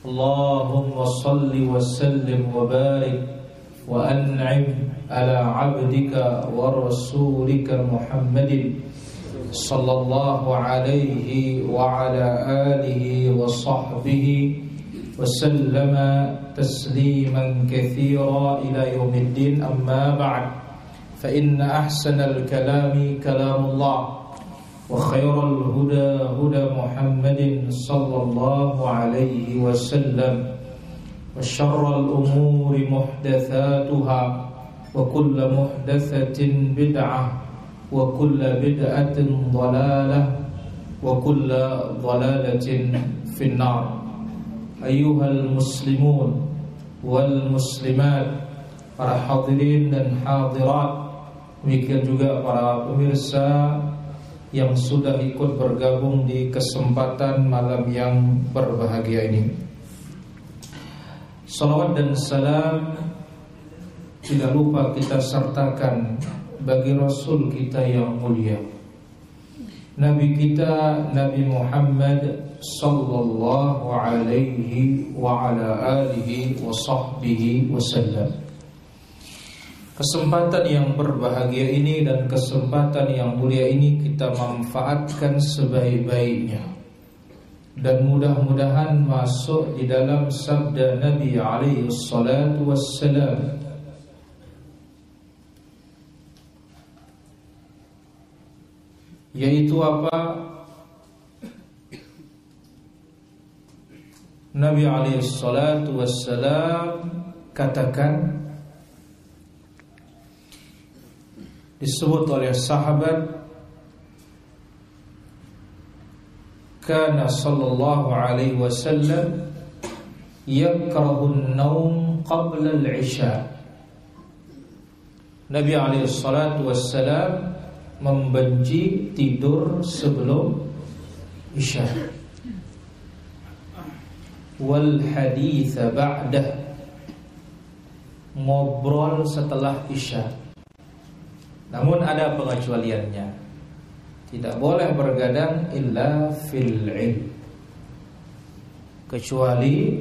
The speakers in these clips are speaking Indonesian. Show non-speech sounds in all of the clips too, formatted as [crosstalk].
اللهم صل وسلم وبارك وأنعم على عبدك ورسولك محمد صلى الله عليه وعلى آله وصحبه وسلم تسليما كثيرا إلى يوم الدين. أما بعد فإن أحسن الكلام كلام الله. وخير الهدى هدى محمد صلى الله عليه وسلم وشر الأمور محدثاتها وكل محدثة بدعة وكل بدعة ضلالة وكل ضلالة في النار. أيها المسلمون والmuslimat para hadirin dan hadirat demikian juga para pemirsa yang sudah ikut bergabung di kesempatan malam yang berbahagia ini. Salawat dan salam tidak lupa kita sertakan bagi Rasul kita yang mulia. Nabi kita Nabi Muhammad sallallahu alaihi wa ala alihi wa sahbihi wasallam. Kesempatan yang berbahagia ini dan kesempatan yang mulia ini kita manfaatkan sebaik-baiknya. Dan mudah-mudahan masuk di dalam sabda Nabi alaihi salatu wassalam. Yaitu apa? Nabi alaihi salatu wassalam katakan disebut oleh sahabat kana sallallahu alaihi wasallam yakrahu an-naum qabla al-isha. Nabi alaihi salatu wassalam membenci tidur sebelum isya. Wal hadith ba'dah. Ngobrol setelah isya namun ada pengecualiannya. Tidak boleh bergadang illa fil ilm. Kecuali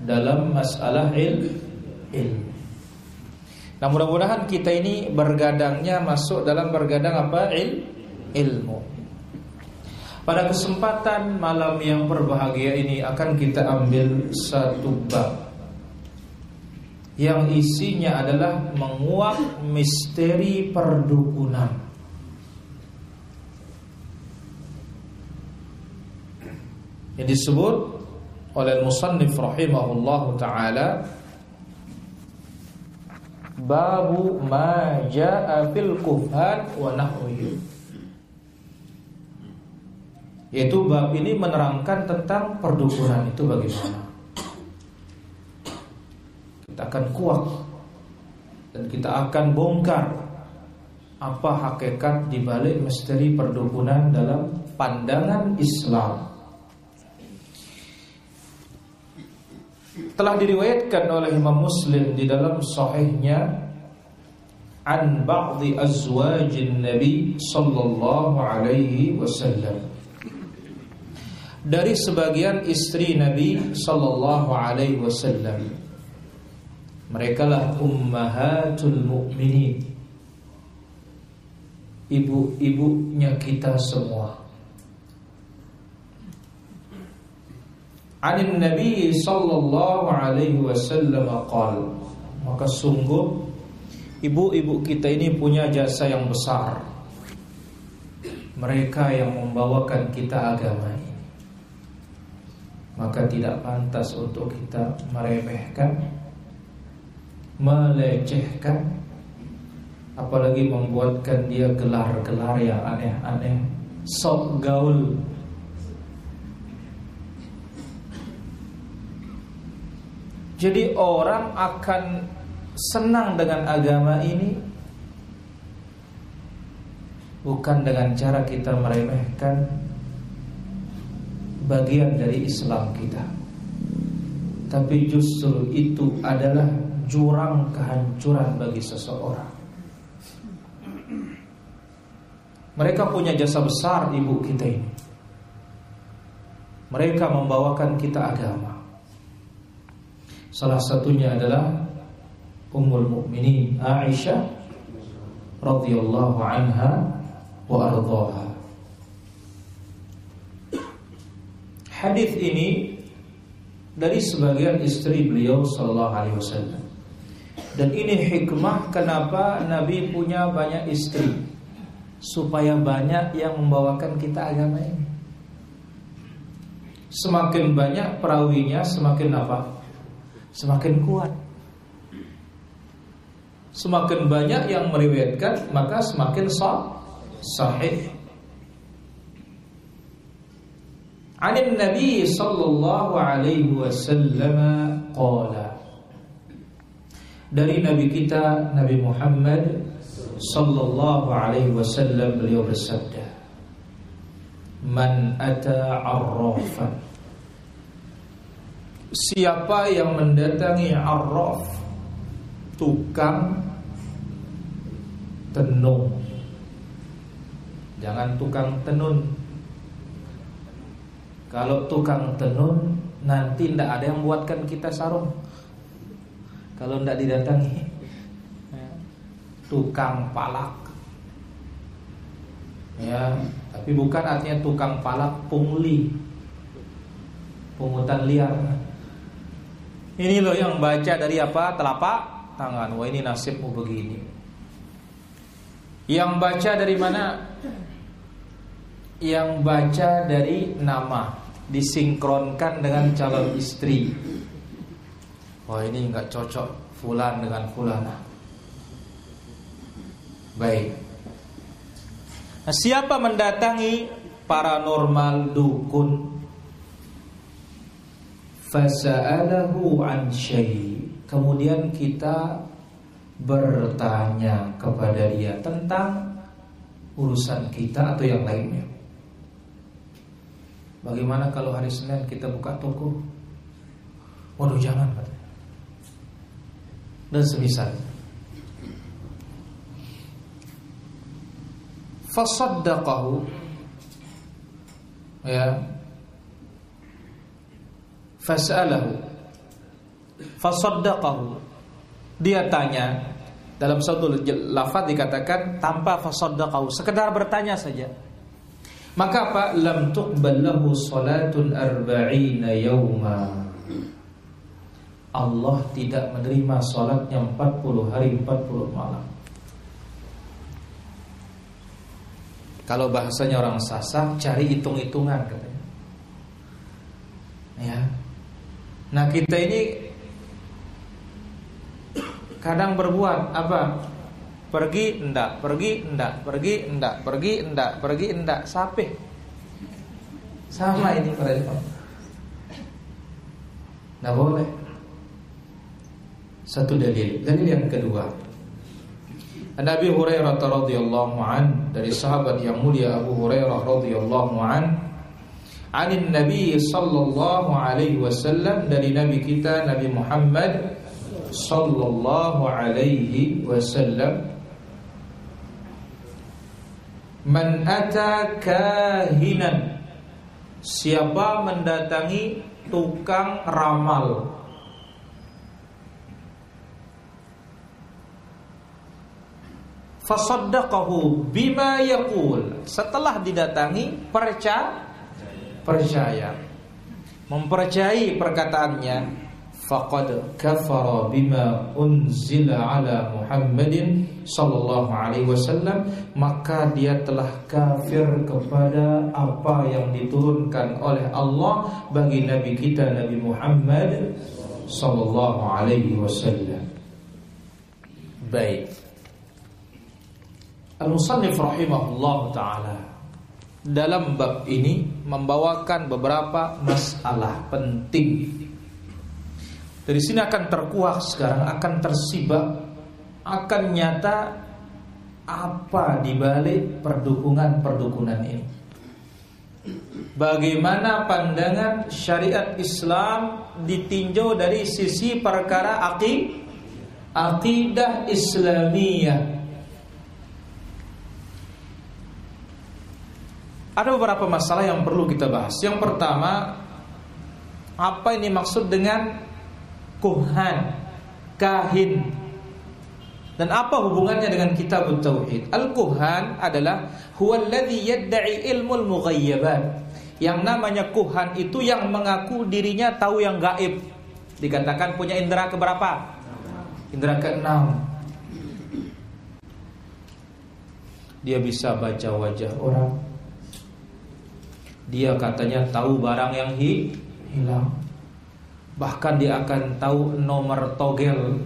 dalam masalah ilm. Ilm. Nah mudah-mudahan kita ini bergadangnya masuk dalam bergadang apa? Il ilmu. Pada kesempatan malam yang berbahagia ini akan kita ambil satu bab yang isinya adalah menguak misteri perdukunan. Yang disebut oleh musannif rahimahullah taala babu ma jaa fil kuhan wa nahwihi yaitu bab ini menerangkan tentang perdukunan itu bagaimana. Kita akan kuat dan kita akan bongkar apa hakikat di balik misteri perdukunan dalam pandangan Islam. Telah diriwayatkan oleh Imam Muslim di dalam sahihnya an ba'dhi azwajin Nabi sallallahu alaihi wasallam dari sebagian istri Nabi sallallahu alaihi wasallam. Mereka lah ummahatul mukminin. Ibu-ibunya kita semua. Anin Nabi sallallahu alaihi wasallam qal maka sungguh ibu-ibu kita ini punya jasa yang besar. Mereka yang membawakan kita agama ini maka tidak pantas untuk kita meremehkan, melecehkan, apalagi membuatkan dia gelar-gelar yang aneh-aneh, sok gaul. Jadi orang akan senang dengan agama ini bukan dengan cara kita meremehkan bagian dari Islam kita. Tapi justru itu adalah jurang kehancuran bagi seseorang. Mereka punya jasa besar ibu kita ini. Mereka membawakan kita agama. Salah satunya adalah Ummul Mukminin Aisyah radhiyallahu anha wa ardhaha. Hadis ini dari sebagian istri beliau sallallahu alaihi wasallam. Dan ini hikmah kenapa Nabi punya banyak istri supaya banyak yang membawakan kita agama ini. Semakin banyak perawinya, semakin apa? semakin kuat. Semakin banyak yang meriwayatkan, maka semakin sah, sahih. Anin Nabi sallallahu alaihi wasallam qala Dari Nabi kita Nabi Muhammad sallallahu alaihi wasallam beliau bersabda Man ata arrafan. Siapa yang mendatangi arraf Tukang Tenung Jangan tukang tenun. Kalau tukang tenun Nanti tidak ada yang buatkan kita sarung Kalau tidak didatangi Tukang palak Ya, tapi bukan artinya tukang palak pungli Pungutan liar ini loh yang baca dari apa? Telapak tangan. Wah ini nasibmu begini. Yang baca dari mana? Yang baca dari nama Disinkronkan dengan calon istri Wah ini nggak cocok Fulan dengan fulana. Baik. Nah, Siapa mendatangi paranormal dukun? Fasa'alahu an syai. Kemudian kita bertanya kepada dia tentang urusan kita atau yang lainnya. Bagaimana kalau hari Senin kita buka toko? Waduh jangan Dan semisal. Fasaddaqahu Ya Fas'alahu Fasaddaqahu. Dia tanya Dalam satu lafaz dikatakan Tanpa fasaddaqahu Sekedar bertanya saja. Maka apa? Lam tuqbal lahu salatun arba'ina yawma Allah tidak menerima salatnya 40 hari 40 malam Kalau bahasanya orang sasah Cari hitung-hitungan katanya Ya Nah kita ini kadang berbuat apa? Pergi enggak, pergi enggak, pergi enggak, pergi enggak, pergi enggak, sampai sama ini jemaah. Nah boleh. Satu dalil. Dalil yang kedua. Nabi Hurairah radhiyallahu an dari sahabat yang mulia Abu Hurairah radhiyallahu an Anin Nabi sallallahu alaihi wasallam dari Nabi kita Nabi Muhammad sallallahu alaihi wasallam Man ata kahinan Siapa mendatangi tukang ramal Fasaddaqahu bima yaqul. Setelah didatangi percaya percaya. Mempercayai perkataannya. Faqad kafara bima unzila ala Muhammadin sallallahu alaihi wasallam. Maka dia telah kafir kepada apa yang diturunkan oleh Allah bagi nabi kita Nabi Muhammad sallallahu alaihi wasallam. Baik Al-Musannif rahimahullah taala dalam bab ini membawakan beberapa masalah penting. Dari sini akan terkuak sekarang, akan tersibak, akan nyata apa dibalik perdukungan-perdukunan ini. Bagaimana pandangan syariat Islam ditinjau dari sisi perkara aqid, aqidah Islamiyah. Ada beberapa masalah yang perlu kita bahas. Yang pertama, apa ini maksud dengan kuhan, kahin? Dan apa hubungannya dengan kitab tauhid? Al-kuhan adalah huwallazi yad'i ilmul mughayyabat. Yang namanya kuhan itu yang mengaku dirinya tahu yang gaib. Dikatakan punya indera keberapa? Indera keenam. Dia bisa baca wajah orang, dia katanya tahu barang yang hi, hilang. Bahkan dia akan tahu nomor togel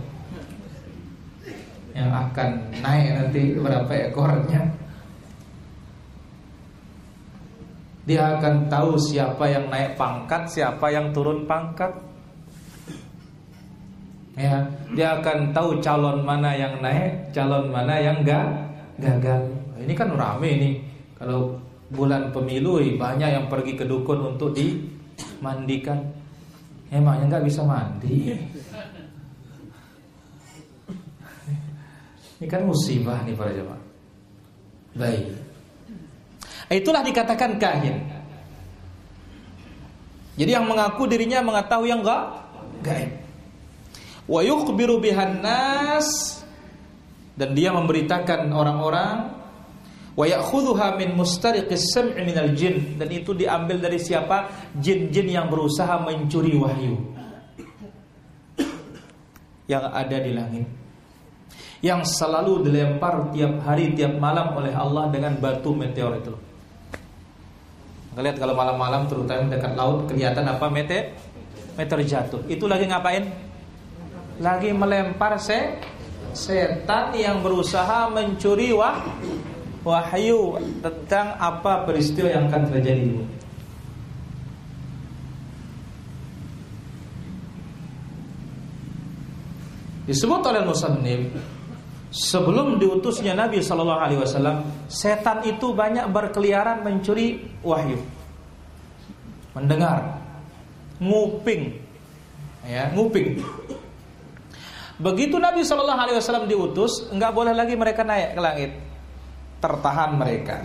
yang akan naik nanti berapa ekornya. Dia akan tahu siapa yang naik pangkat, siapa yang turun pangkat. Ya, dia akan tahu calon mana yang naik, calon mana yang enggak gagal. Ini kan rame nih. Kalau bulan pemilu banyak yang pergi ke dukun untuk dimandikan. Emangnya nggak bisa mandi? Ini kan musibah nih para jemaah. Baik. Itulah dikatakan kahin. Jadi yang mengaku dirinya mengetahui yang enggak gaib. Wa yukhbiru bihan nas dan dia memberitakan orang-orang wa ya'khudhuha min mustariqis sam'i minal jin. Dan itu diambil dari siapa? Jin-jin yang berusaha mencuri wahyu. Yang ada di langit. Yang selalu dilempar tiap hari tiap malam oleh Allah dengan batu meteor itu. Lihat kalau malam-malam terutama dekat laut kelihatan apa meteor meteor jatuh. Itu lagi ngapain? Lagi melempar se setan yang berusaha mencuri wah wahyu tentang apa peristiwa yang akan terjadi di. Disebut oleh Musannif Sebelum diutusnya Nabi Shallallahu Alaihi Wasallam, setan itu banyak berkeliaran mencuri wahyu, mendengar, nguping, ya nguping. Begitu Nabi Shallallahu Alaihi Wasallam diutus, nggak boleh lagi mereka naik ke langit, tertahan mereka.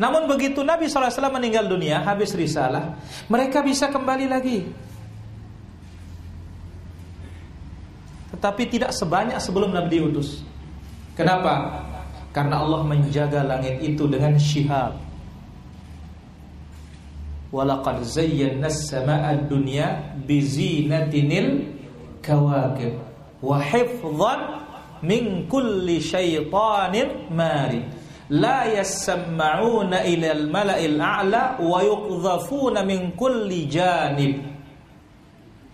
Namun begitu Nabi SAW meninggal dunia, habis risalah, mereka bisa kembali lagi. Tetapi tidak sebanyak sebelum Nabi diutus. Kenapa? Karena Allah menjaga langit itu dengan syihab. Walaqad zayyana as-samaa'a ad-dunya bizinatinil kawakib wa hifdhan min kulli syaitanin mari la yasma'una al-mala'il a'la wa yuqdhafuna min kulli janib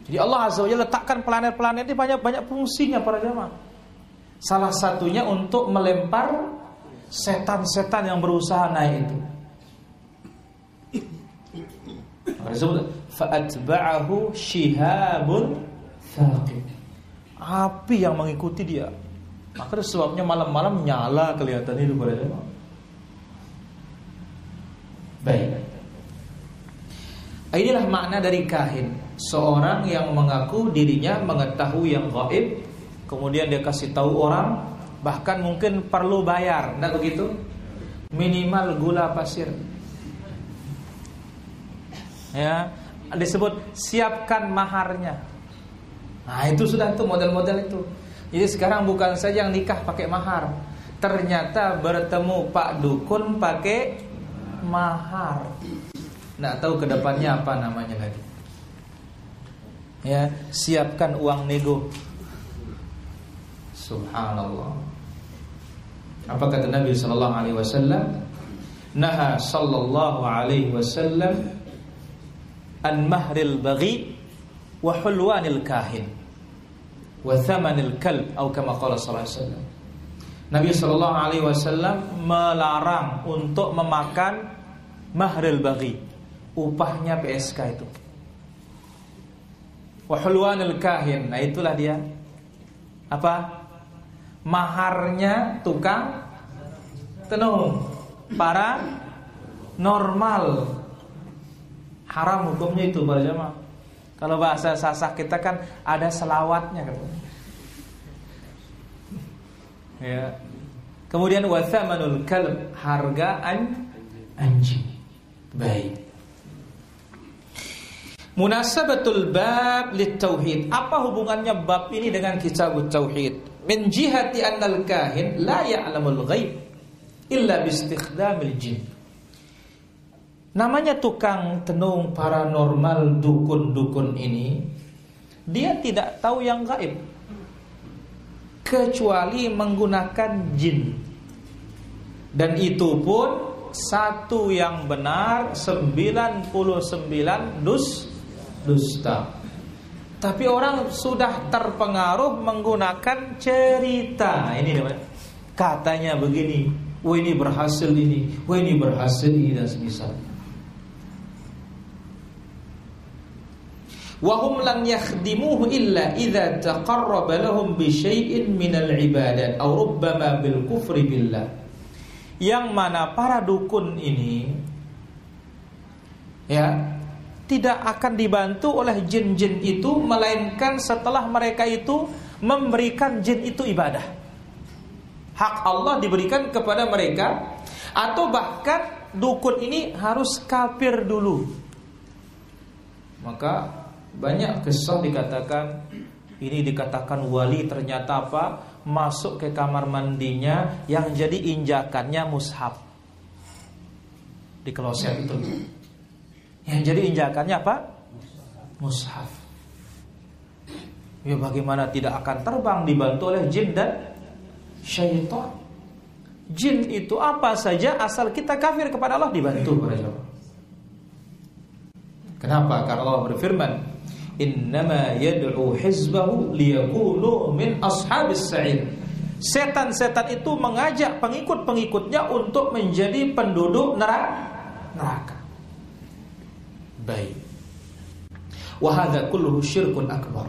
jadi Allah Azza wa Jalla letakkan planet-planet ini banyak-banyak fungsinya para jemaah. Salah satunya untuk melempar setan-setan yang berusaha naik itu. Fa'atba'ahu shihabun. Api yang mengikuti dia. Maka sebabnya malam-malam nyala kelihatan itu pada Baik. Inilah makna dari kahin. Seorang yang mengaku dirinya mengetahui yang gaib, kemudian dia kasih tahu orang, bahkan mungkin perlu bayar, enggak begitu? Minimal gula pasir. Ya, disebut siapkan maharnya. Nah, itu sudah tuh model-model itu. Jadi sekarang bukan saja yang nikah pakai mahar, ternyata bertemu Pak Dukun pakai mahar. Nggak tahu ke depannya apa namanya lagi. Ya, siapkan uang nego. Subhanallah. Apa kata Nabi Sallallahu Alaihi Wasallam? Sallallahu Alaihi Wasallam an mahril baghi wa kahin wa thamanil kalb atau kama qala sallallahu alaihi wasallam. Nabi sallallahu alaihi wasallam melarang untuk memakan mahril bagi upahnya PSK itu. Wahulwanul kahin. Nah, itulah dia. Apa? Maharnya tukang tenung para normal. Haram hukumnya itu para jamaah. Kalau bahasa sasah kita kan ada selawatnya kan. Ya. Kemudian wathamanul kalb harga an anjing. Baik. Munasabatul bab lit tauhid. Apa hubungannya bab ini dengan kitab tauhid? Min jihati annal kahin la ya'lamul ghaib illa bi istikhdamil jin. Namanya tukang tenung paranormal dukun-dukun ini dia tidak tahu yang gaib kecuali menggunakan jin. Dan itu pun satu yang benar 99 dus dusta. Tapi orang sudah terpengaruh menggunakan cerita. Ini namanya. Katanya begini, wah ini berhasil ini, wah ini berhasil ini dan semisal. Wahum lam yakhdimuhu illa idza taqarraba lahum bi syai'in minal ibadat aw rubbama bil kufri billah. Yang mana para dukun ini ya tidak akan dibantu oleh jin-jin itu melainkan setelah mereka itu memberikan jin itu ibadah. Hak Allah diberikan kepada mereka atau bahkan dukun ini harus kafir dulu. Maka banyak kisah dikatakan ini dikatakan wali ternyata apa? Masuk ke kamar mandinya yang jadi injakannya mushaf. Di kloset itu. Yang jadi injakannya apa? Mushaf. Ya bagaimana tidak akan terbang dibantu oleh jin dan syaitan. Jin itu apa saja asal kita kafir kepada Allah dibantu. Kenapa? Karena Allah berfirman, "Innama yad'u hizbahu liyakunu min ashabis sa'ir." Setan-setan itu mengajak pengikut-pengikutnya untuk menjadi penduduk neraka. Baik. Wahada kulluhu syirkun akbar.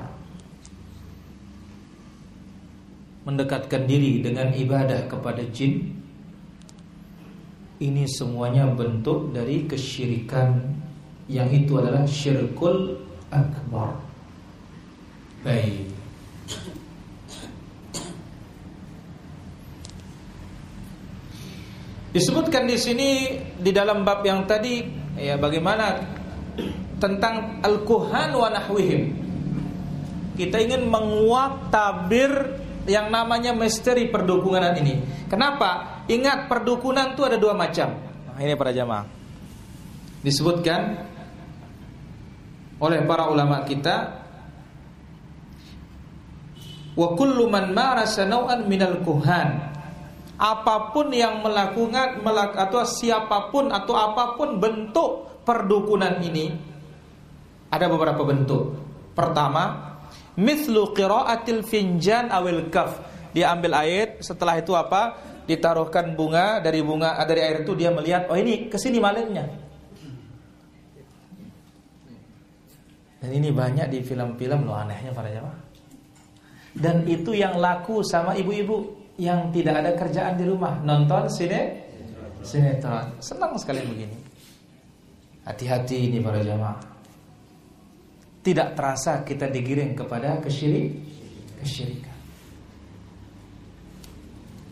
Mendekatkan diri dengan ibadah kepada jin ini semuanya bentuk dari kesyirikan yang itu adalah syirkul akbar. Baik. Disebutkan di sini di dalam bab yang tadi ya bagaimana tentang al-kuhan wa nahwihim. Kita ingin menguak tabir yang namanya misteri perdukunan ini. Kenapa? Ingat perdukunan itu ada dua macam. Nah, ini para jamaah. Disebutkan oleh para ulama kita wa kullu man marasa naw'an minal kuhan apa pun yang melakukan melak, atau siapa pun atau apa pun bentuk perdukunan ini ada beberapa bentuk. Pertama, mithlu qiraatil finjan awil kaf. Dia ambil air, setelah itu apa? Ditaruhkan bunga dari bunga dari air itu dia melihat, oh ini ke sini malingnya. Dan ini banyak di film-film loh anehnya para jamaah. Dan itu yang laku sama ibu-ibu yang tidak ada kerjaan di rumah, nonton sine sinetron. Senang sekali begini. Hati-hati ini para jamaah tidak terasa kita digiring kepada kesyirik kesyirikan.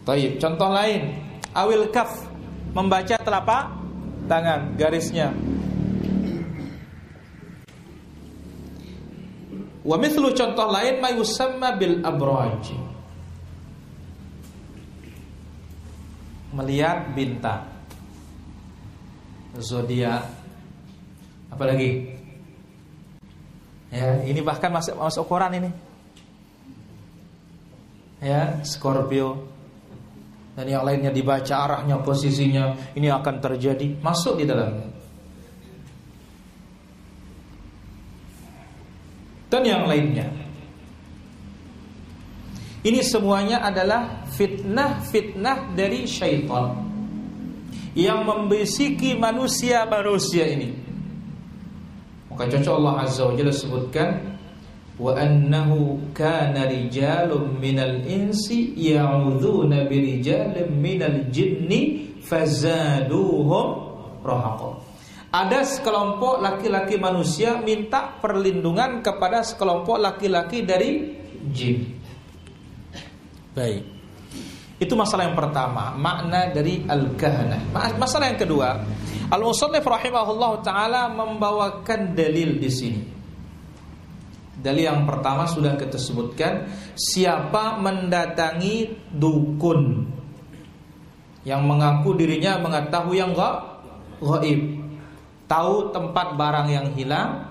Baik, contoh lain, awil kaf membaca telapak tangan garisnya. Wa mithlu contoh lain ma yusamma bil abraj. Melihat bintang. Zodiak. Apalagi? Ya, ini bahkan masuk masuk Quran ini. Ya, Scorpio dan yang lainnya dibaca arahnya, posisinya, ini akan terjadi, masuk di dalamnya. Dan yang lainnya. Ini semuanya adalah fitnah-fitnah dari syaitan yang membisiki manusia-manusia ini. Maka cocok Allah Azza wa Jalla sebutkan wa annahu kana rijalun minal insi ya'udzuna birijalin minal jinni fazaduhum rahaqa. Ada sekelompok laki-laki manusia minta perlindungan kepada sekelompok laki-laki dari jin. Baik. Itu masalah yang pertama, makna dari al-kahanah. Masalah yang kedua, Al-Musannif rahimahullah taala membawakan dalil di sini. Dalil yang pertama sudah kita sebutkan Siapa mendatangi dukun Yang mengaku dirinya mengetahui yang gaib Tahu tempat barang yang hilang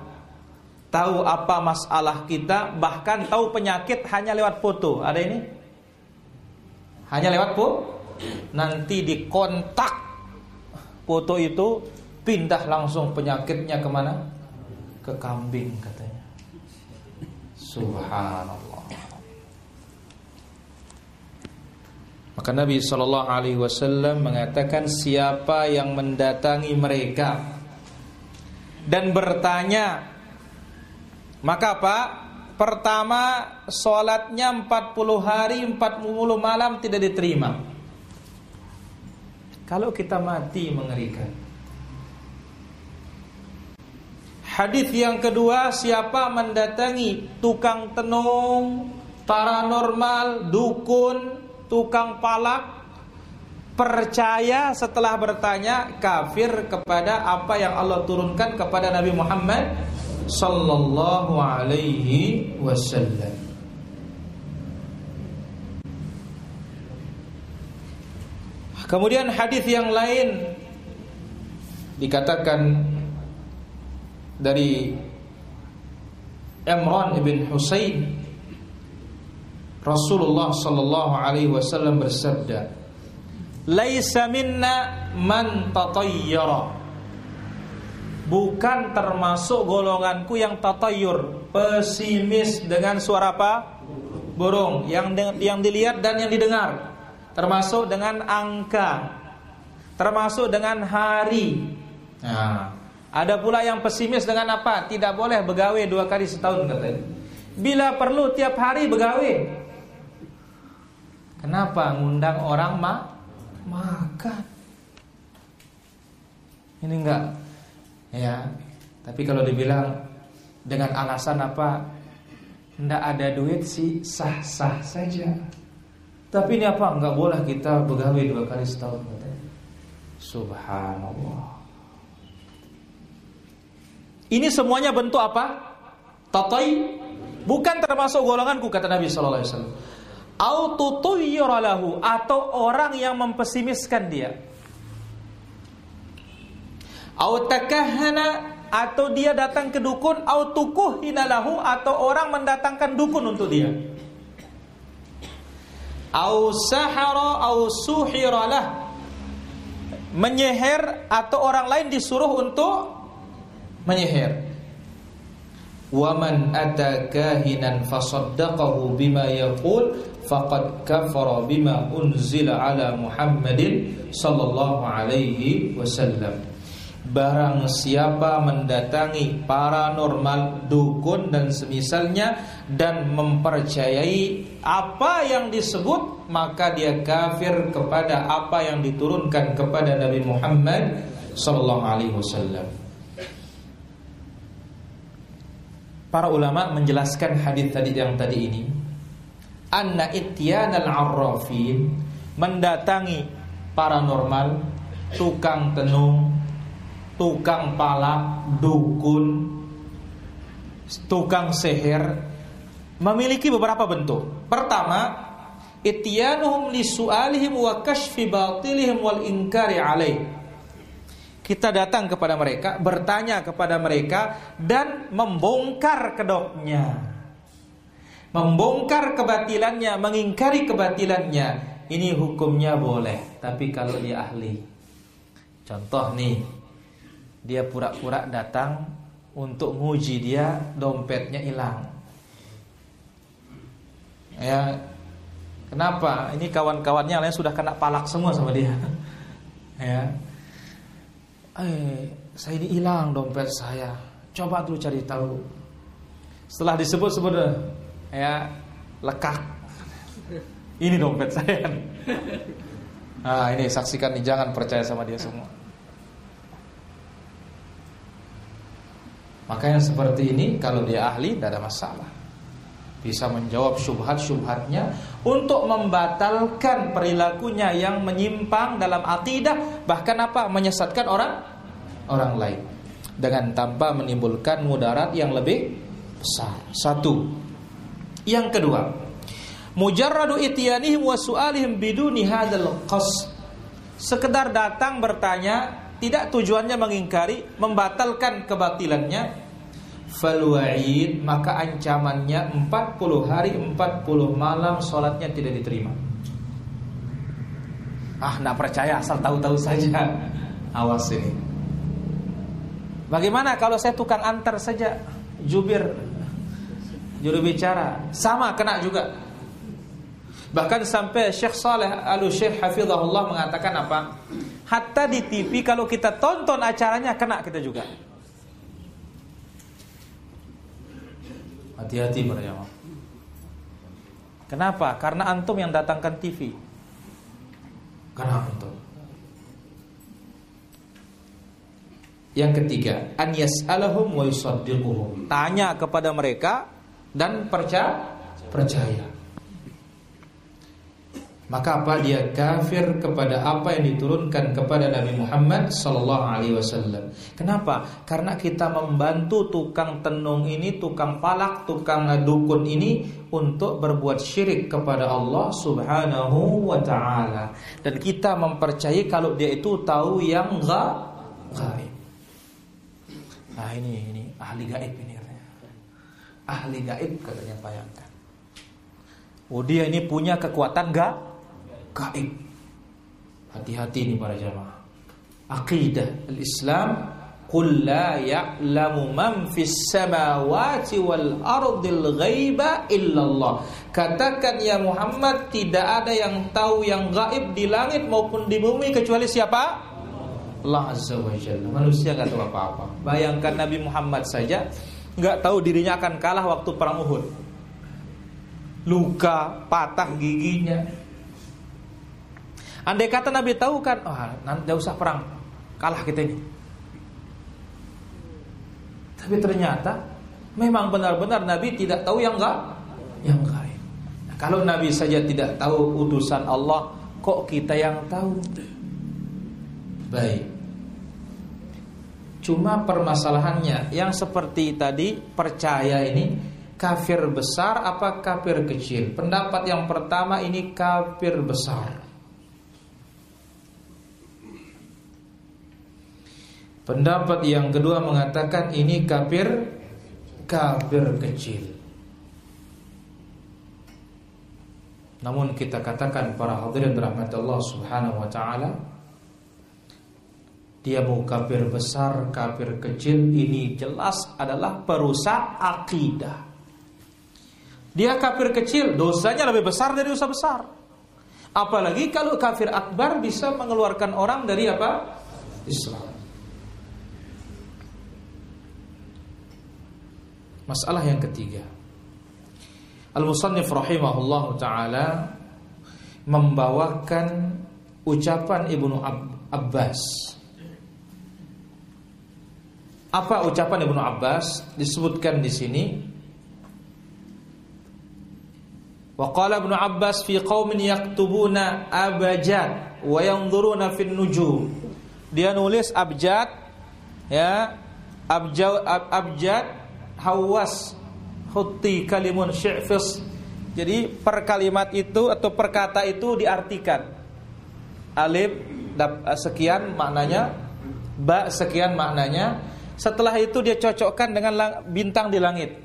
Tahu apa masalah kita Bahkan tahu penyakit hanya lewat foto Ada ini? Hanya lewat foto Nanti dikontak Foto itu Pindah langsung penyakitnya ke mana? Ke kambing katanya Subhanallah. Maka Nabi Shallallahu Alaihi Wasallam mengatakan siapa yang mendatangi mereka dan bertanya, maka apa? Pertama, sholatnya 40 hari 40 malam tidak diterima. Kalau kita mati mengerikan. Hadis yang kedua, siapa mendatangi tukang tenung, paranormal, dukun, tukang palak, percaya setelah bertanya kafir kepada apa yang Allah turunkan kepada Nabi Muhammad sallallahu alaihi wasallam. Kemudian hadis yang lain dikatakan dari Imran ibn Husain Rasulullah sallallahu alaihi wasallam bersabda Laisa minna man tatayyara Bukan termasuk golonganku yang tatayyur Pesimis dengan suara apa? Burung Yang yang dilihat dan yang didengar Termasuk dengan angka Termasuk dengan hari Nah ada pula yang pesimis dengan apa? Tidak boleh begawe dua kali setahun katanya. Bila perlu tiap hari begawe. Kenapa ngundang orang ma makan? Ini enggak ya. Tapi kalau dibilang dengan alasan apa? Enggak ada duit sih sah-sah saja. Tapi ini apa? Enggak boleh kita begawe dua kali setahun. Subhanallah. Ini semuanya bentuk apa? Tatai bukan termasuk golonganku kata Nabi sallallahu alaihi wasallam. Au atau orang yang mempesimiskan dia. Au takahana atau dia datang ke dukun au tukuhina lahu atau orang mendatangkan dukun untuk dia. Au sahara au suhiralah menyeher atau orang lain disuruh untuk menyihir. Waman ata kahinan fasaddaqahu bima yaqul faqad kafara bima unzila ala Muhammadin sallallahu alaihi wasallam. Barang siapa mendatangi paranormal, dukun dan semisalnya dan mempercayai apa yang disebut maka dia kafir kepada apa yang diturunkan kepada Nabi Muhammad sallallahu alaihi wasallam. Para ulama menjelaskan hadis tadi yang tadi ini. Anna ityanal arrafin mendatangi paranormal tukang tenung tukang palak dukun tukang seher memiliki beberapa bentuk. Pertama ityanuhum lisu'alihim wa kashfi batilihim wal inkari alaih kita datang kepada mereka, bertanya kepada mereka dan membongkar kedoknya. Membongkar kebatilannya, mengingkari kebatilannya. Ini hukumnya boleh, tapi kalau dia ahli. Contoh nih, dia pura-pura datang untuk nguji dia dompetnya hilang. Ya, kenapa? Ini kawan-kawannya lain sudah kena palak semua sama dia. [laughs] ya, eh saya ini hilang dompet saya. Coba dulu cari tahu. Setelah disebut-sebut ya lekak. Ini dompet saya. Nah, ini saksikan nih jangan percaya sama dia semua. Maka yang seperti ini kalau dia ahli tidak ada masalah. Bisa menjawab syubhat-syubhatnya untuk membatalkan perilakunya yang menyimpang dalam akidah bahkan apa menyesatkan orang orang lain dengan tanpa menimbulkan mudarat yang lebih besar. Satu. Yang kedua, mujarradu ityanihim wa su'alihim biduni hadzal qas. Sekedar datang bertanya tidak tujuannya mengingkari, membatalkan kebatilannya, fal wa'id maka ancamannya 40 hari 40 malam sholatnya tidak diterima. Ah, nak percaya asal tahu-tahu saja. Awas ini. Bagaimana kalau saya tukang antar saja jubir juru bicara sama kena juga. Bahkan sampai Syekh Saleh Al-Syekh Hafizahullah mengatakan apa? Hatta di TV kalau kita tonton acaranya kena kita juga. Hati-hati para jamaah. Kenapa? Karena antum yang datangkan TV. Karena antum. Yang ketiga, an yas'alahum wa yusaddiquhum. Tanya kepada mereka dan percaya percaya. Maka apa dia kafir kepada apa yang diturunkan kepada Nabi Muhammad sallallahu alaihi wasallam. Kenapa? Karena kita membantu tukang tenung ini, tukang palak, tukang dukun ini untuk berbuat syirik kepada Allah Subhanahu wa taala. Dan kita mempercayai kalau dia itu tahu yang gaib. Nah, ini ini ahli gaib ini. Ahli gaib katanya bayangkan. Oh dia ini punya kekuatan gak? Gaib. Hati-hati nih para jamaah. Aqidah al-Islam Qul la ya'lamu man fis samawati wal ardil ghaiba illallah. Katakan ya Muhammad tidak ada yang tahu yang gaib di langit maupun di bumi kecuali siapa? Allah Azza wa Jalla. Manusia nggak tahu apa-apa. Bayangkan Nabi Muhammad saja nggak tahu dirinya akan kalah waktu perang Uhud. Luka, patah giginya, Andai kata Nabi tahu kan, oh, nanti usah perang, kalah kita ini. Tapi ternyata memang benar-benar Nabi tidak tahu yang enggak, yang gaib. Nah, kalau Nabi saja tidak tahu utusan Allah, kok kita yang tahu? Baik. Cuma permasalahannya yang seperti tadi percaya ini kafir besar apa kafir kecil? Pendapat yang pertama ini kafir besar. Pendapat yang kedua mengatakan ini kafir kafir kecil. Namun kita katakan para hadirin rahmat Allah Subhanahu wa taala dia mau kafir besar, kafir kecil ini jelas adalah perusak akidah. Dia kafir kecil, dosanya lebih besar dari dosa besar. Apalagi kalau kafir akbar bisa mengeluarkan orang dari apa? Islam. Masalah yang ketiga. Al-Musannif rahimahullahu taala membawakan ucapan Ibnu Abbas. Apa ucapan Ibnu Abbas disebutkan di sini? Wa qala Ibnu Abbas fi qaumin yaktubuna abjad wa yanzuruna fin nujum. Dia nulis abjad ya abjad abjad hawas hutti kalimun syi'fis jadi per kalimat itu atau per kata itu diartikan alif sekian maknanya ba sekian maknanya setelah itu dia cocokkan dengan bintang di langit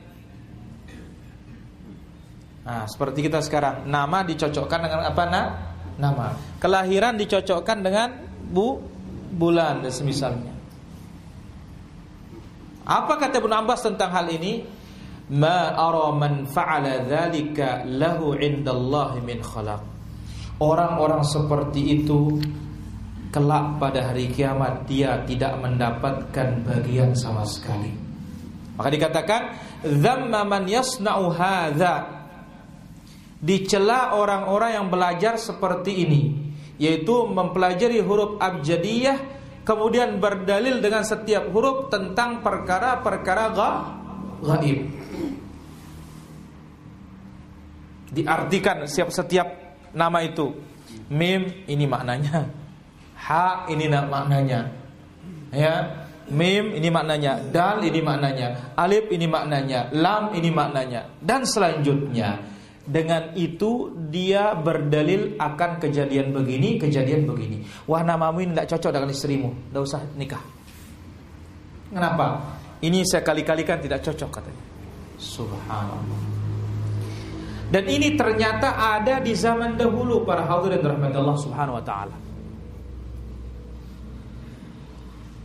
Nah, seperti kita sekarang, nama dicocokkan dengan apa nak? Nama. Kelahiran dicocokkan dengan bu bulan dan semisalnya. Apa kata Ibnu Abbas tentang hal ini? Ma ara man fa'ala dzalika lahu indallahi min khalaq. Orang-orang seperti itu kelak pada hari kiamat dia tidak mendapatkan bagian sama sekali. Maka dikatakan dzamma man yasna'u hadza. Dicela orang-orang yang belajar seperti ini, yaitu mempelajari huruf abjadiyah kemudian berdalil dengan setiap huruf tentang perkara-perkara gaib. Diartikan setiap setiap nama itu. Mim ini maknanya. Ha ini maknanya. Ya, Mim ini maknanya, dal ini maknanya, alif ini maknanya, lam ini maknanya dan selanjutnya. Dengan itu dia berdalil akan kejadian begini, kejadian begini. Wah namamu ini tidak cocok dengan istrimu, tidak usah nikah. Kenapa? Ini saya kali-kalikan tidak cocok katanya. Subhanallah. Dan ini ternyata ada di zaman dahulu para hadirin rahmat Allah Subhanahu wa taala.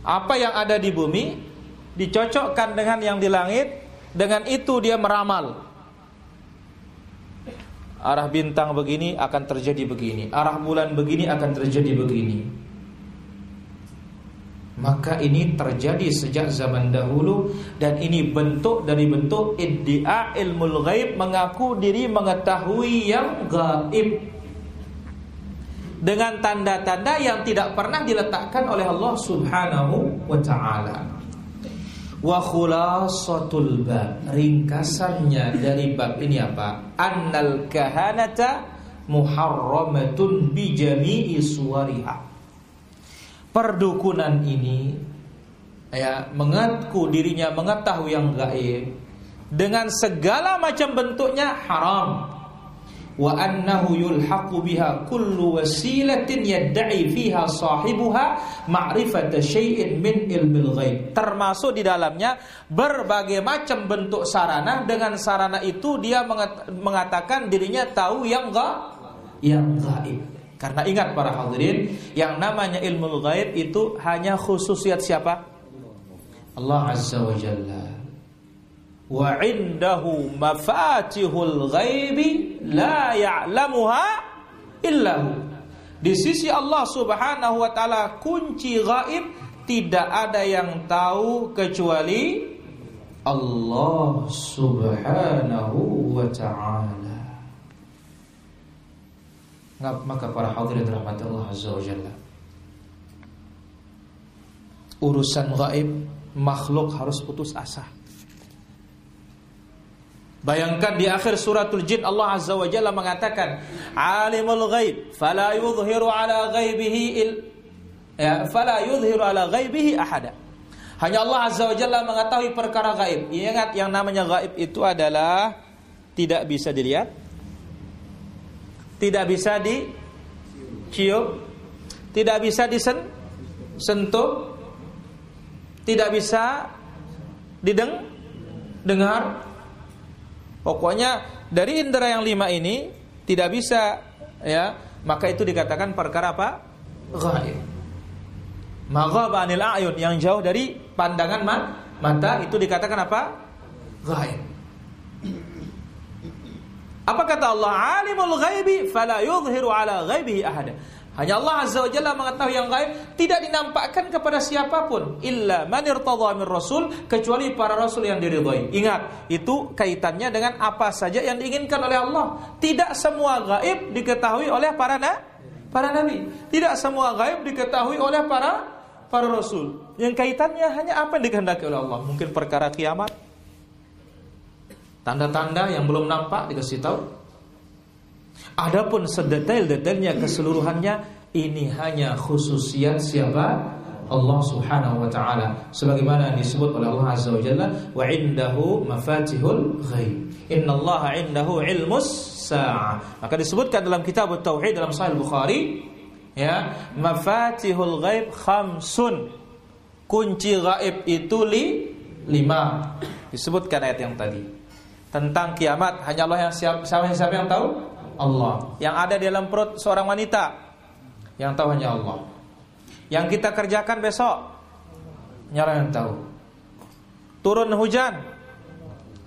Apa yang ada di bumi dicocokkan dengan yang di langit, dengan itu dia meramal. Arah bintang begini akan terjadi begini, arah bulan begini akan terjadi begini. Maka ini terjadi sejak zaman dahulu dan ini bentuk dari bentuk iddia ilmu ghaib mengaku diri mengetahui yang gaib dengan tanda-tanda yang tidak pernah diletakkan oleh Allah Subhanahu wa taala. Wa khulasatul bab, ringkasannya dari bab ini apa? Annal kahanata muharramatun bi jami'i suwariha. Perdukunan ini ya mengaku dirinya mengetahui yang gaib dengan segala macam bentuknya haram wa annahu yulhaqu biha kullu wasilatin yad'i fiha sahibuha ma'rifata syai'in min ilmil ghaib. Termasuk di dalamnya berbagai macam bentuk sarana. Dengan sarana itu dia mengatakan dirinya tahu yang enggak yang gaib karena ingat para hadirin yang namanya ilmu gaib itu hanya khususiat siapa? Allah azza wa jalla wa indahu mafatihul ghaibi la ya'lamuha illahu. Di sisi Allah Subhanahu wa taala kunci gaib tidak ada yang tahu kecuali Allah Subhanahu wa taala. Maka para hadirin rahmat Allah Azza wa Jalla Urusan gaib Makhluk harus putus asa Bayangkan di akhir suratul jin Allah Azza wa Jalla mengatakan alimul ghaib fala yudhiru ala ghaibihi il ya fala yudhiru ala ghaibihi ahada. Hanya Allah Azza wa Jalla mengetahui perkara gaib. Ingat yang namanya gaib itu adalah tidak bisa dilihat, tidak bisa dicium, tidak bisa disentuh, tidak bisa dideng dengar, Pokoknya dari indera yang lima ini tidak bisa ya, maka itu dikatakan perkara apa? Ghaib. Maghaba anil ayun yang jauh dari pandangan mata itu dikatakan apa? Ghaib. Apa kata Allah? Alimul ghaibi fala yuzhiru ala ghaibihi ahada. Hanya Allah Azza wa Jalla mengetahui yang gaib tidak dinampakkan kepada siapa pun illa man rasul kecuali para rasul yang diridhai. Ingat, itu kaitannya dengan apa saja yang diinginkan oleh Allah. Tidak semua gaib diketahui oleh para na para nabi. Tidak semua gaib diketahui oleh para para rasul. Yang kaitannya hanya apa yang dikehendaki oleh Allah. Mungkin perkara kiamat. Tanda-tanda yang belum nampak dikasih tahu Adapun sedetail-detailnya keseluruhannya ini hanya khususiat siapa? Allah Subhanahu wa taala sebagaimana disebut oleh Allah Azza wa Jalla wa indahu mafatihul ghaib. Innallaha indahu ilmus sa'ah. Maka disebutkan dalam kitab tauhid dalam Sahih Bukhari ya, mafatihul ghaib khamsun. Kunci gaib itu li lima. Disebutkan ayat yang tadi. Tentang kiamat hanya Allah yang siapa, siapa yang tahu? Allah. Yang ada di dalam perut seorang wanita yang tahu hanya Allah. Yang kita kerjakan besok hanya yang tahu. Turun hujan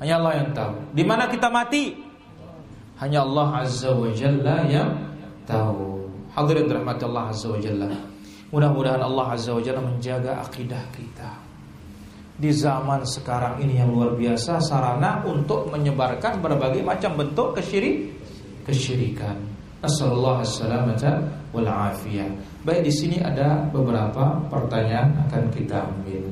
hanya Allah yang tahu. Di mana kita mati hanya Allah Azza wa Jalla yang tahu. Hadirin rahmat Allah Azza wa Jalla. Mudah-mudahan Allah Azza wa Jalla menjaga akidah kita. di zaman sekarang ini yang luar biasa sarana untuk menyebarkan berbagai macam bentuk kesyirik kesyirikan. Nasallallahu assalamata wal afiyah. Baik di sini ada beberapa pertanyaan akan kita ambil.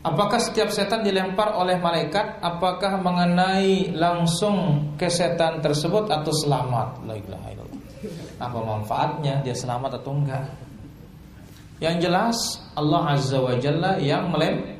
Apakah setiap setan dilempar oleh malaikat Apakah mengenai langsung ke setan tersebut Atau selamat Apa manfaatnya Dia selamat atau enggak Yang jelas Allah Azza wa Jalla yang melem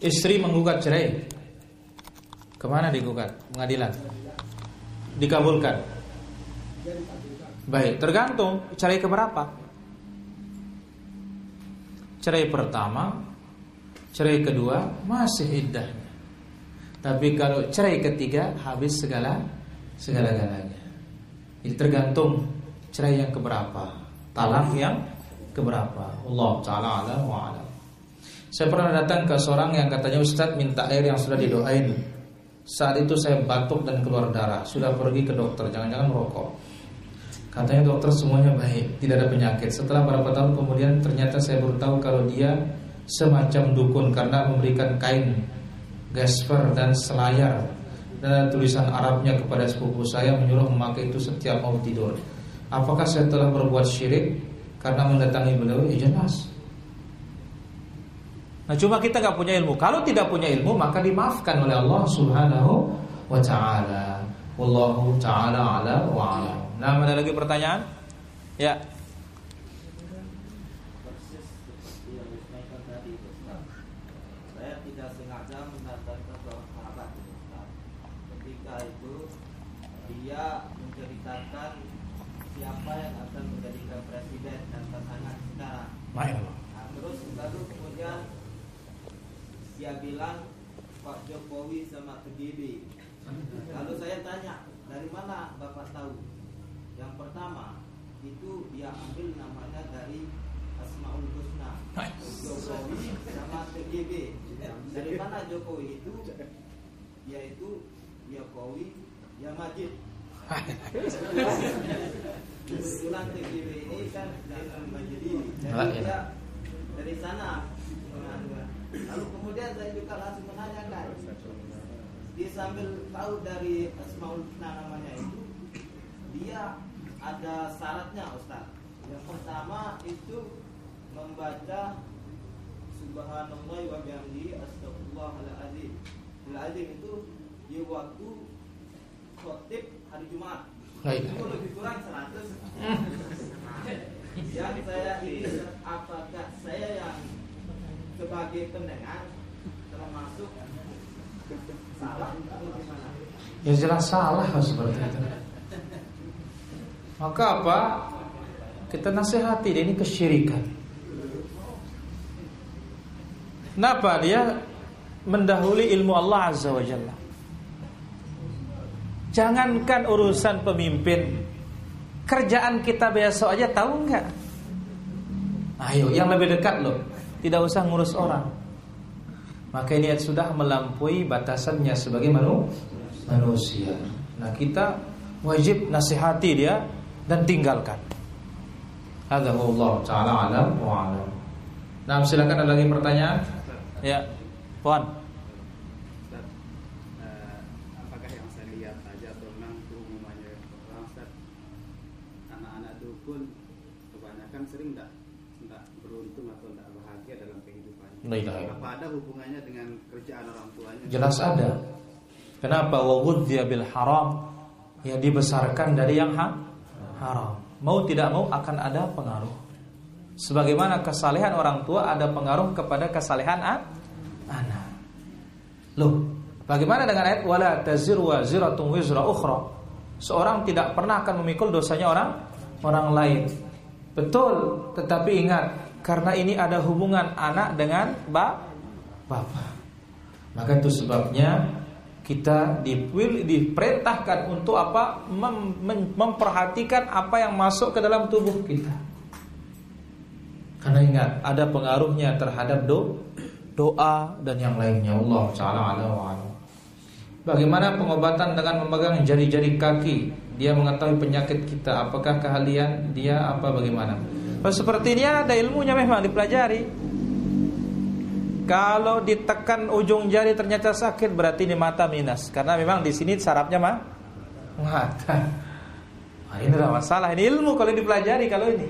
Istri menggugat cerai. Ke mana digugat? Pengadilan. Dikabulkan. Baik, tergantung cerai keberapa. Cerai pertama Cerai kedua Masih iddahnya Tapi kalau cerai ketiga Habis segala Segala-galanya Jadi tergantung Cerai yang keberapa Talak yang keberapa. Allah Ta'ala ala wa'ala saya pernah datang ke seorang yang katanya Ustadz minta air yang sudah didoain. Saat itu saya batuk dan keluar darah. Sudah pergi ke dokter, jangan-jangan merokok. Katanya dokter semuanya baik Tidak ada penyakit. Setelah beberapa tahun kemudian ternyata saya baru tahu Kalau dia semacam dukun Karena memberikan kain Gasper dan selayar Dan tulisan Arabnya kepada sepupu saya Menyuruh memakai itu setiap mau tidur. Apakah saya telah berbuat syirik? Karena mendatangi beliau? Ya jelas Nah cuma kita nggak punya ilmu. Kalau tidak punya ilmu maka dimaafkan oleh Allah Subhanahu wa taala. Wallahu taala ala wa ala. Nah, ada lagi pertanyaan? Ya. dia menceritakan siapa yang akan menjadikan presiden dan pasangan sekarang. Nah, terus baru kemudian dia bilang Pak Jokowi sama KGB. Lalu saya tanya, dari mana Bapak tahu? Yang pertama, itu dia ambil namanya dari Asmaul Husna. Jokowi sama KGB. Dari mana Jokowi itu? Yaitu Jokowi, ya Majid. Kebetulan TGB ini kan dari Majid ini. Jadi dari sana Lalu kemudian saya juga langsung menanyakan. Dia sambil tahu dari Asmaul Husna namanya itu Dia ada syaratnya Ustaz. Yang pertama itu Membaca Subhanallah wa bihamdi Astagfirullahaladzim Al-Azim itu di waktu khotib hari Jumat. Itu lebih kurang 100 Yang [laughs] saya ini Apakah saya yang sebagai pendengar termasuk salah atau gimana? Ya jelas salah seperti itu. Maka apa? Kita nasihati dia ini kesyirikan. Kenapa dia mendahului ilmu Allah Azza wa Jalla? Jangankan urusan pemimpin, kerjaan kita besok aja tahu nggak? Ayo, yang lebih dekat loh. Tidak usah ngurus orang Maka ini sudah melampaui batasannya sebagai manusia Nah kita wajib nasihati dia dan tinggalkan Hadza Allah taala alam wa. Nah, silakan ada lagi pertanyaan? Ya. Puan. apakah yang saya lihat saja atau memang umumnya orang Ustaz anak-anak dukun kebanyakan sering tidak tidak beruntung atau tidak bahagia dalam kehidupannya. Apa ada hubungannya dengan kerjaan orang tuanya? Jelas ada. Kenapa dia bil haram? Ya dibesarkan dari yang ha haram. Mau tidak mau akan ada pengaruh. Sebagaimana kesalehan orang tua ada pengaruh kepada kesalehan anak. Loh, bagaimana dengan ayat wala taziru waziratun wizra ukhra? Seorang tidak pernah akan memikul dosanya orang orang lain. Betul, tetapi ingat karena ini ada hubungan anak dengan bap bapak. Maka itu sebabnya kita dipilih, diperintahkan untuk apa? Mem, mem, memperhatikan apa yang masuk ke dalam tubuh kita. Karena ingat ada pengaruhnya terhadap do, doa dan yang lainnya. Allah taala ala Bagaimana pengobatan dengan memegang jari-jari kaki? Dia mengetahui penyakit kita. Apakah keahlian dia apa bagaimana? Kalau seperti ini ada ilmunya memang dipelajari. Kalau ditekan ujung jari ternyata sakit berarti ini mata minus karena memang di sini sarapnya mah mata. Nah, ini adalah masalah ini ilmu kalau dipelajari kalau ini.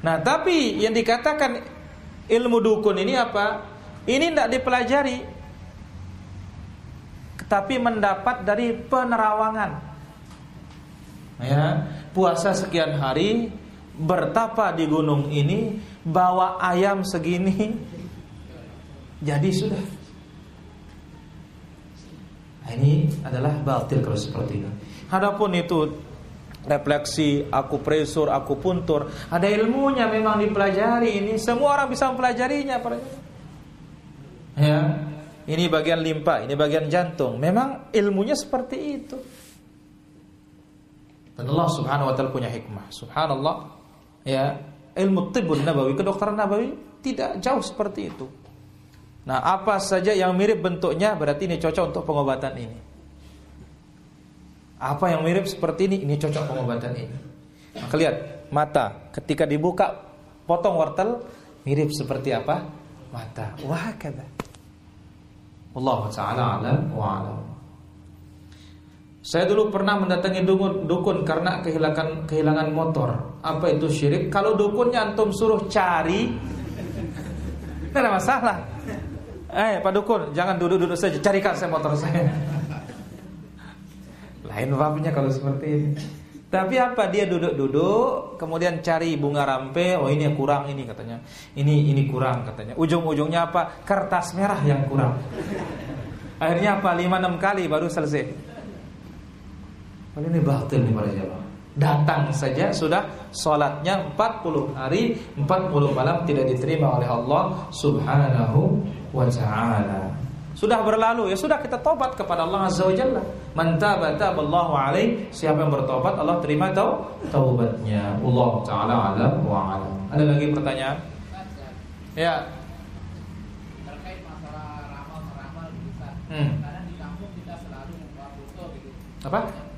Nah tapi yang dikatakan ilmu dukun ini apa? Ini tidak dipelajari, tapi mendapat dari penerawangan. Ya, puasa sekian hari, bertapa di gunung ini, bawa ayam segini, jadi sudah. Nah, ini adalah batil kalau seperti ini. Adapun itu refleksi, aku presur, aku puntur, ada ilmunya memang dipelajari ini. Semua orang bisa mempelajarinya, Ya, ini bagian limpa, ini bagian jantung. Memang ilmunya seperti itu. Dan Allah Subhanahu wa taala punya hikmah. Subhanallah ya ilmu tibun nabawi kedokteran nabawi tidak jauh seperti itu. Nah apa saja yang mirip bentuknya berarti ini cocok untuk pengobatan ini. Apa yang mirip seperti ini ini cocok pengobatan ini. Maka lihat mata. Ketika dibuka potong wortel mirip seperti apa? Mata. Wah kata Allah taala alam wa alam saya dulu pernah mendatangi dukun, dukun karena kehilangan kehilangan motor. Apa itu syirik? Kalau dukunnya antum suruh cari, [laughs] tidak ada masalah. Eh, Pak Dukun, jangan duduk-duduk saja, carikan saya motor saya. [laughs] Lain babnya kalau seperti ini. Tapi apa dia duduk-duduk, kemudian cari bunga rampe, oh ini kurang ini katanya. Ini ini kurang katanya. Ujung-ujungnya apa? Kertas merah yang kurang. Akhirnya apa? 5 6 kali baru selesai. Kalau ini batil nih para jamaah. Datang saja sudah sholatnya 40 hari 40 malam tidak diterima oleh Allah subhanahu wa ta'ala Sudah berlalu ya sudah kita tobat kepada Allah azza wa jalla Man tabata ballahu alaih Siapa yang bertobat Allah terima tau taubatnya Allah ta'ala alam wa alam Ada lagi pertanyaan? Ya Terkait masalah ramal-ramal hmm. Karena di kampung kita selalu membawa foto gitu Apa?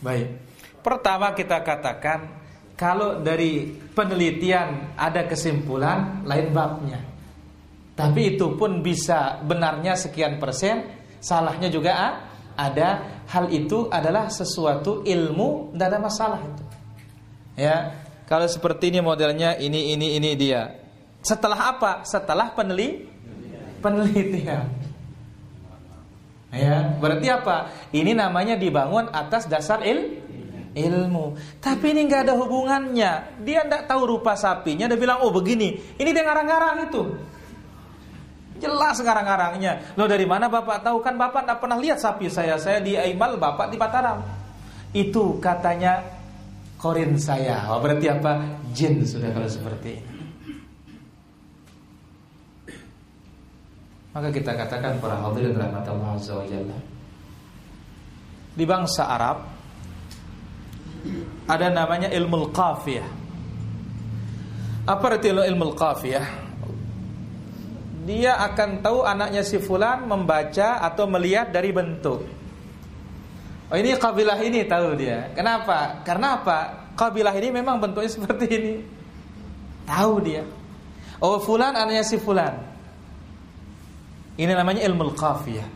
Baik. Pertama kita katakan kalau dari penelitian ada kesimpulan lain babnya. Tapi itu pun bisa benarnya sekian persen, salahnya juga ada. Hal itu adalah sesuatu ilmu, tidak ada masalah itu. Ya, kalau seperti ini modelnya ini ini ini dia. Setelah apa? Setelah peneli penelitian. Ya, berarti apa? Ini namanya dibangun atas dasar il ilmu. Tapi ini nggak ada hubungannya. Dia tidak tahu rupa sapinya. Dia bilang, oh begini. Ini dia ngarang-ngarang itu. Jelas ngarang-ngarangnya. Lo dari mana bapak tahu kan bapak tidak pernah lihat sapi saya. Saya di Aimal, bapak di Mataram. Itu katanya korin saya. Oh, berarti apa? Jin sudah kalau seperti ini. Maka kita katakan para hadirin rahmat Allah azza wa jalla. Di bangsa Arab ada namanya ilmu qafiyah. Apa arti ilmu qafiyah? Dia akan tahu anaknya si fulan membaca atau melihat dari bentuk. Oh ini kabilah ini tahu dia. Kenapa? Karena apa? Kabilah ini memang bentuknya [laughs] seperti ini. Tahu dia. Oh fulan anaknya si fulan. Ini namanya ilmu qafiyah.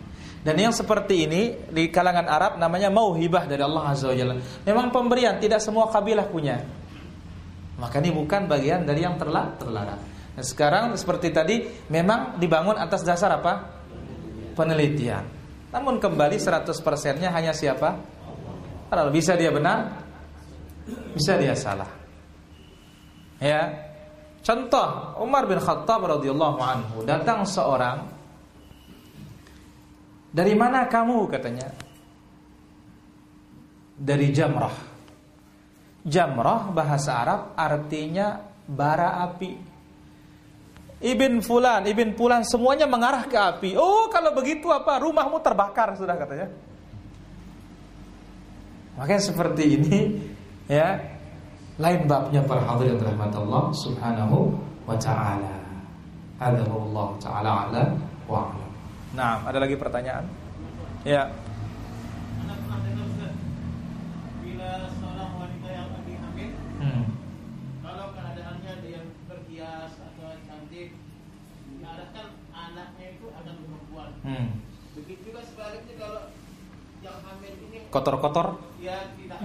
Dan yang seperti ini di kalangan Arab namanya mauhibah dari Allah Azza wa Jalla. Memang pemberian tidak semua kabilah punya. Maka ini bukan bagian dari yang terlarang. terlarang. Nah, sekarang seperti tadi memang dibangun atas dasar apa? Penelitian. Namun kembali 100%-nya hanya siapa? Kalau bisa dia benar, bisa dia salah. Ya. Contoh Umar bin Khattab radhiyallahu anhu datang seorang Dari mana kamu katanya? Dari Jamrah. Jamrah bahasa Arab artinya bara api. Ibn Fulan, Ibn Fulan semuanya mengarah ke api. Oh, kalau begitu apa? Rumahmu terbakar sudah katanya. Makanya seperti ini ya. Lain babnya para hadirin rahmat Allah Subhanahu wa taala. Allah taala ala wa ala. Nah, ada lagi pertanyaan? Ya. Bila seorang wanita yang lagi hamil, Hmm. kalau keadaannya dia berhias atau cantik, diharapkan anaknya itu akan perempuan. Hmm. Begitu juga sebaliknya kalau yang hamil ini Kotor-kotor? tidak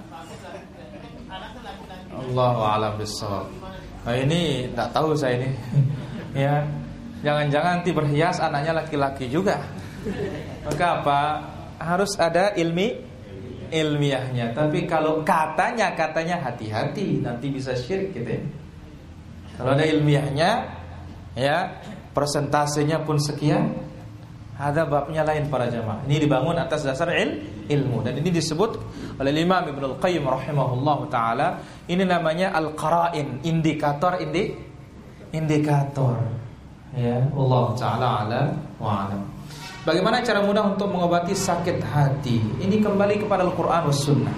anaknya laki-laki. Allahu a'lam. Nah, ini tidak tahu saya ini. [laughs] ya. Jangan-jangan nanti berhias anaknya laki-laki juga. Maka apa? Harus ada ilmi ilmiahnya. Tapi kalau katanya katanya hati-hati nanti bisa syirik gitu ya. Kalau ada ilmiahnya ya, persentasenya pun sekian, ada babnya lain para jamaah. Ini dibangun atas dasar il, ilmu dan ini disebut oleh Imam Ibnu Al-Qayyim rahimahullahu taala, ini namanya al-qara'in, indikator indi indikator. Ya, Allah taala ala wa alam. Bagaimana cara mudah untuk mengobati sakit hati? Ini kembali kepada Al-Qur'an was sunnah.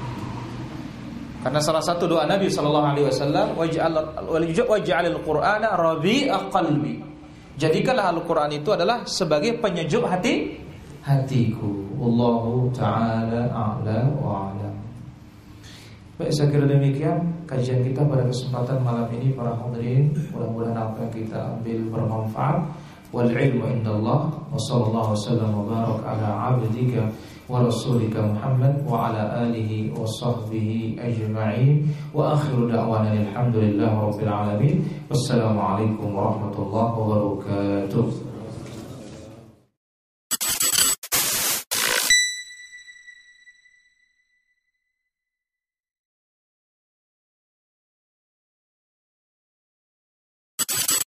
Karena salah satu doa Nabi sallallahu alaihi wasallam waj'al waj'alil qur'ana rabi'a qalbi. Jadikanlah Al-Qur'an itu adalah sebagai penyejuk hati hatiku. Allahu taala a'la wa a'lam. Baik, saya kira demikian kajian kita pada kesempatan malam ini para hadirin. Mudah-mudahan apa yang kita ambil bermanfaat. Wal ilmu indallah wa sallallahu wasallam wa barak ala abdika wa rasulika Muhammad wa ala alihi wa sahbihi ajma'in wa akhiru da'wana alhamdulillahi rabbil alamin. Wassalamu alaikum warahmatullahi wabarakatuh.